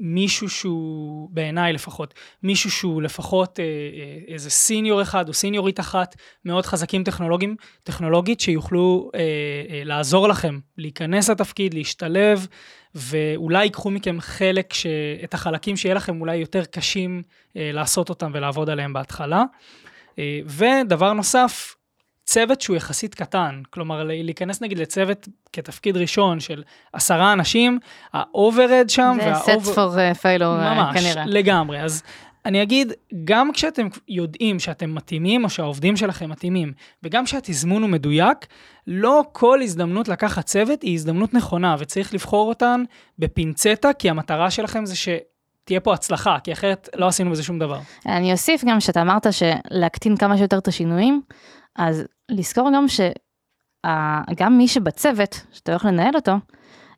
מישהו שהוא, בעיניי לפחות, מישהו שהוא לפחות אה, אה, איזה סיניור אחד או סיניורית אחת מאוד חזקים טכנולוגיים, טכנולוגית שיוכלו אה, אה, לעזור לכם להיכנס לתפקיד, להשתלב, ואולי ייקחו מכם חלק, ש... את החלקים שיהיה לכם אולי יותר קשים אה, לעשות אותם ולעבוד עליהם בהתחלה. אה, ודבר נוסף, צוות שהוא יחסית קטן, כלומר להיכנס נגיד לצוות כתפקיד ראשון של עשרה אנשים, ה-overhead שם, זה set for uh, failure uh, ממש, כנראה. לגמרי, אז אני אגיד, גם כשאתם יודעים שאתם מתאימים או שהעובדים שלכם מתאימים, וגם כשהתזמון הוא מדויק, לא כל הזדמנות לקחת צוות היא הזדמנות נכונה, וצריך לבחור אותן בפינצטה, כי המטרה שלכם זה ש... תהיה פה הצלחה, כי אחרת לא עשינו בזה שום דבר. אני אוסיף גם שאתה אמרת שלהקטין כמה שיותר את השינויים, אז לזכור גם שגם מי שבצוות, שאתה הולך לנהל אותו,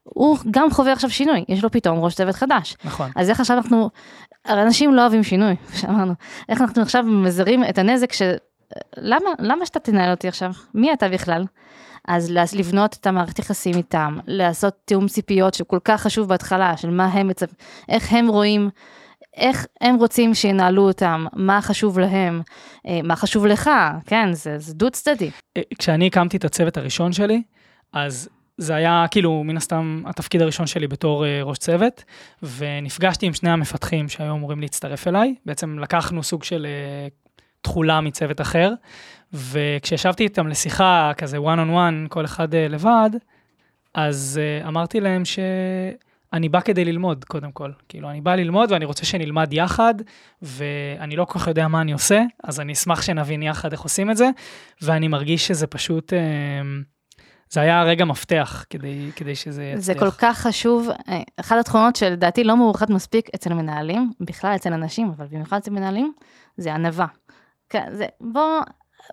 הוא גם חווה עכשיו שינוי, יש לו פתאום ראש צוות חדש. נכון. אז איך עכשיו אנחנו, הרי אנשים לא אוהבים שינוי, שאמרנו, איך אנחנו עכשיו מזהרים את הנזק ש... למה, למה שאתה תנהל אותי עכשיו? מי אתה בכלל? אז לבנות את המערכת יחסים איתם, לעשות תיאום ציפיות שכל כך חשוב בהתחלה, של מה הם איך הם רואים איך הם רוצים שינהלו אותם, מה חשוב להם, אה, מה חשוב לך, כן, זה, זה דו צדדי. אה, כשאני הקמתי את הצוות הראשון שלי, אז זה היה כאילו מן הסתם התפקיד הראשון שלי בתור uh, ראש צוות, ונפגשתי עם שני המפתחים שהיו אמורים להצטרף אליי, בעצם לקחנו סוג של uh, תכולה מצוות אחר, וכשישבתי איתם לשיחה כזה one on one, כל אחד uh, לבד, אז uh, אמרתי להם ש... אני בא כדי ללמוד, קודם כל. כאילו, אני בא ללמוד ואני רוצה שנלמד יחד, ואני לא כל כך יודע מה אני עושה, אז אני אשמח שנבין יחד איך עושים את זה, ואני מרגיש שזה פשוט... אה, זה היה רגע מפתח כדי, כדי שזה יצליח. זה כל כך חשוב. אה, אחת התכונות שלדעתי לא מאורחת מספיק אצל מנהלים, בכלל אצל אנשים, אבל במיוחד אצל מנהלים, זה ענווה. זה, בוא,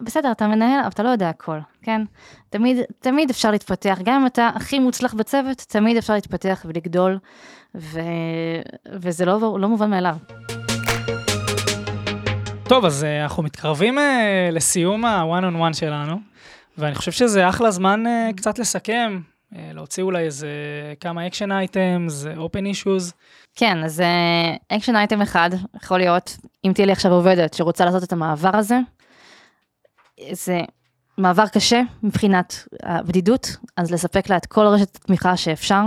בסדר, אתה מנהל, אבל אתה לא יודע הכל, כן? תמיד, תמיד אפשר להתפתח, גם אם אתה הכי מוצלח בצוות, תמיד אפשר להתפתח ולגדול, ו... וזה לא, לא מובן מאליו. טוב, אז אה, אנחנו מתקרבים אה, לסיום ה-one on one שלנו, ואני חושב שזה אחלה זמן אה, קצת לסכם, להוציא אולי איזה כמה action items, open issues. כן, אז action item אחד, יכול להיות, אם תהיה לי עכשיו עובדת שרוצה לעשות את המעבר הזה, זה מעבר קשה מבחינת הבדידות, אז לספק לה את כל רשת התמיכה שאפשר,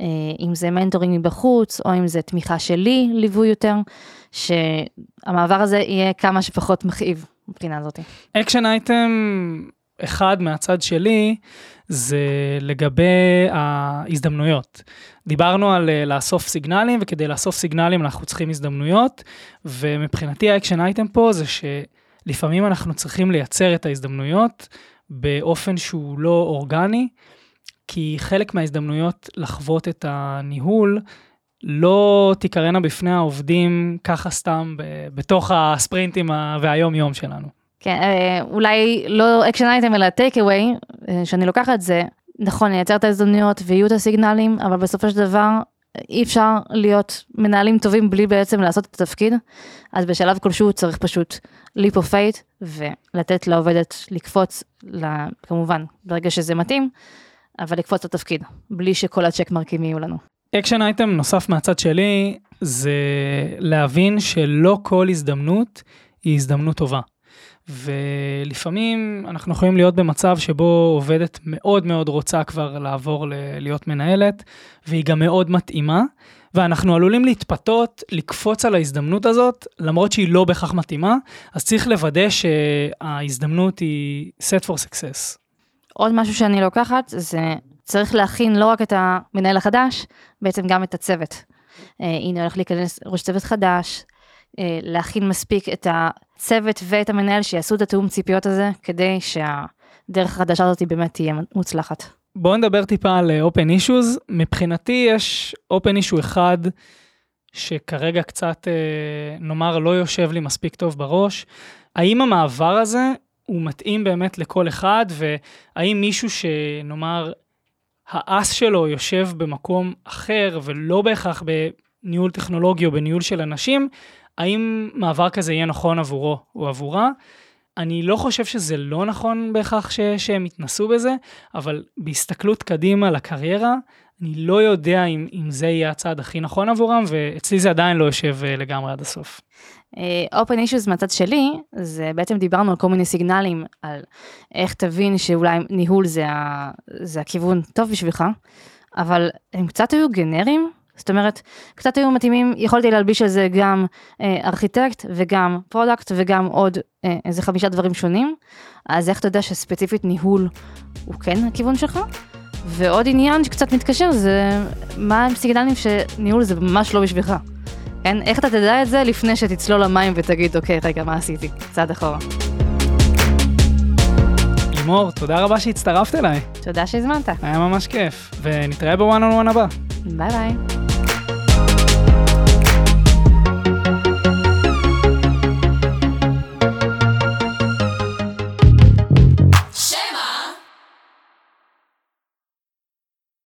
אה, אם זה mentoring מבחוץ, או אם זה תמיכה שלי, ליווי יותר, שהמעבר הזה יהיה כמה שפחות מכאיב מבחינה הזאת. action item אחד מהצד שלי, זה לגבי ההזדמנויות. דיברנו על אה, לאסוף סיגנלים, וכדי לאסוף סיגנלים אנחנו צריכים הזדמנויות, ומבחינתי ה action item פה זה ש... לפעמים אנחנו צריכים לייצר את ההזדמנויות באופן שהוא לא אורגני, כי חלק מההזדמנויות לחוות את הניהול לא תיקרנה בפני העובדים ככה סתם בתוך הספרינטים והיום יום שלנו. כן, אה, אולי לא action item אלא takeaway, אה, שאני לוקחת את זה, נכון, נייצר את ההזדמנויות ויהיו את הסיגנלים, אבל בסופו של דבר אי אפשר להיות מנהלים טובים בלי בעצם לעשות את התפקיד, אז בשלב כלשהו צריך פשוט faith ולתת לעובדת לקפוץ, כמובן, ברגע שזה מתאים, אבל לקפוץ לתפקיד, בלי שכל ה check mark ים יהיו לנו. action item נוסף מהצד שלי, זה להבין שלא כל הזדמנות היא הזדמנות טובה. ולפעמים אנחנו יכולים להיות במצב שבו עובדת מאוד מאוד רוצה כבר לעבור ל- להיות מנהלת, והיא גם מאוד מתאימה, ואנחנו עלולים להתפתות, לקפוץ על ההזדמנות הזאת, למרות שהיא לא בהכרח מתאימה, אז צריך לוודא שההזדמנות היא set for success. עוד משהו שאני לוקחת זה צריך להכין לא רק את המנהל החדש, בעצם גם את הצוות. אה, הנה הולך להיכנס ראש צוות חדש, אה, להכין מספיק את הצוות ואת המנהל שיעשו את התיאום ציפיות הזה, כדי שהדרך החדשה הזאת באמת תהיה מוצלחת. בואו נדבר טיפה על אה, open issues. מבחינתי יש open issue אחד שכרגע קצת, אה, נאמר, לא יושב לי מספיק טוב בראש. האם המעבר הזה הוא מתאים באמת לכל אחד, והאם מישהו שנאמר, האס שלו יושב במקום אחר ולא בהכרח בניהול טכנולוגי או בניהול של אנשים, האם מעבר כזה יהיה נכון עבורו או עבורה? אני לא חושב שזה לא נכון בהכרח ש, שהם יתנסו בזה, אבל בהסתכלות קדימה לקריירה, אני לא יודע אם, אם זה יהיה הצעד הכי נכון עבורם, ואצלי זה עדיין לא יושב אה, לגמרי עד הסוף. אופן uh, אישוז מהצד שלי, זה בעצם דיברנו על כל מיני סיגנלים, על איך תבין שאולי ניהול זה, ה, זה הכיוון טוב בשבילך, אבל הם קצת היו גנריים, זאת אומרת, קצת היו מתאימים, יכולתי להלביש על זה גם אה, ארכיטקט וגם product וגם עוד אה, איזה חמישה דברים שונים, אז איך אתה יודע שספציפית ניהול הוא כן הכיוון שלך? ועוד עניין שקצת מתקשר זה מה הם סיגנלים שניהול זה ממש לא בשבילך. כן? איך אתה תדע את זה לפני שתצלול למים ותגיד, אוקיי, רגע, מה עשיתי? צעד אחורה. לימור, תודה רבה שהצטרפת אליי. תודה שהזמנת. היה ממש כיף, ונתראה בוואן און וואן הבא. ביי ביי.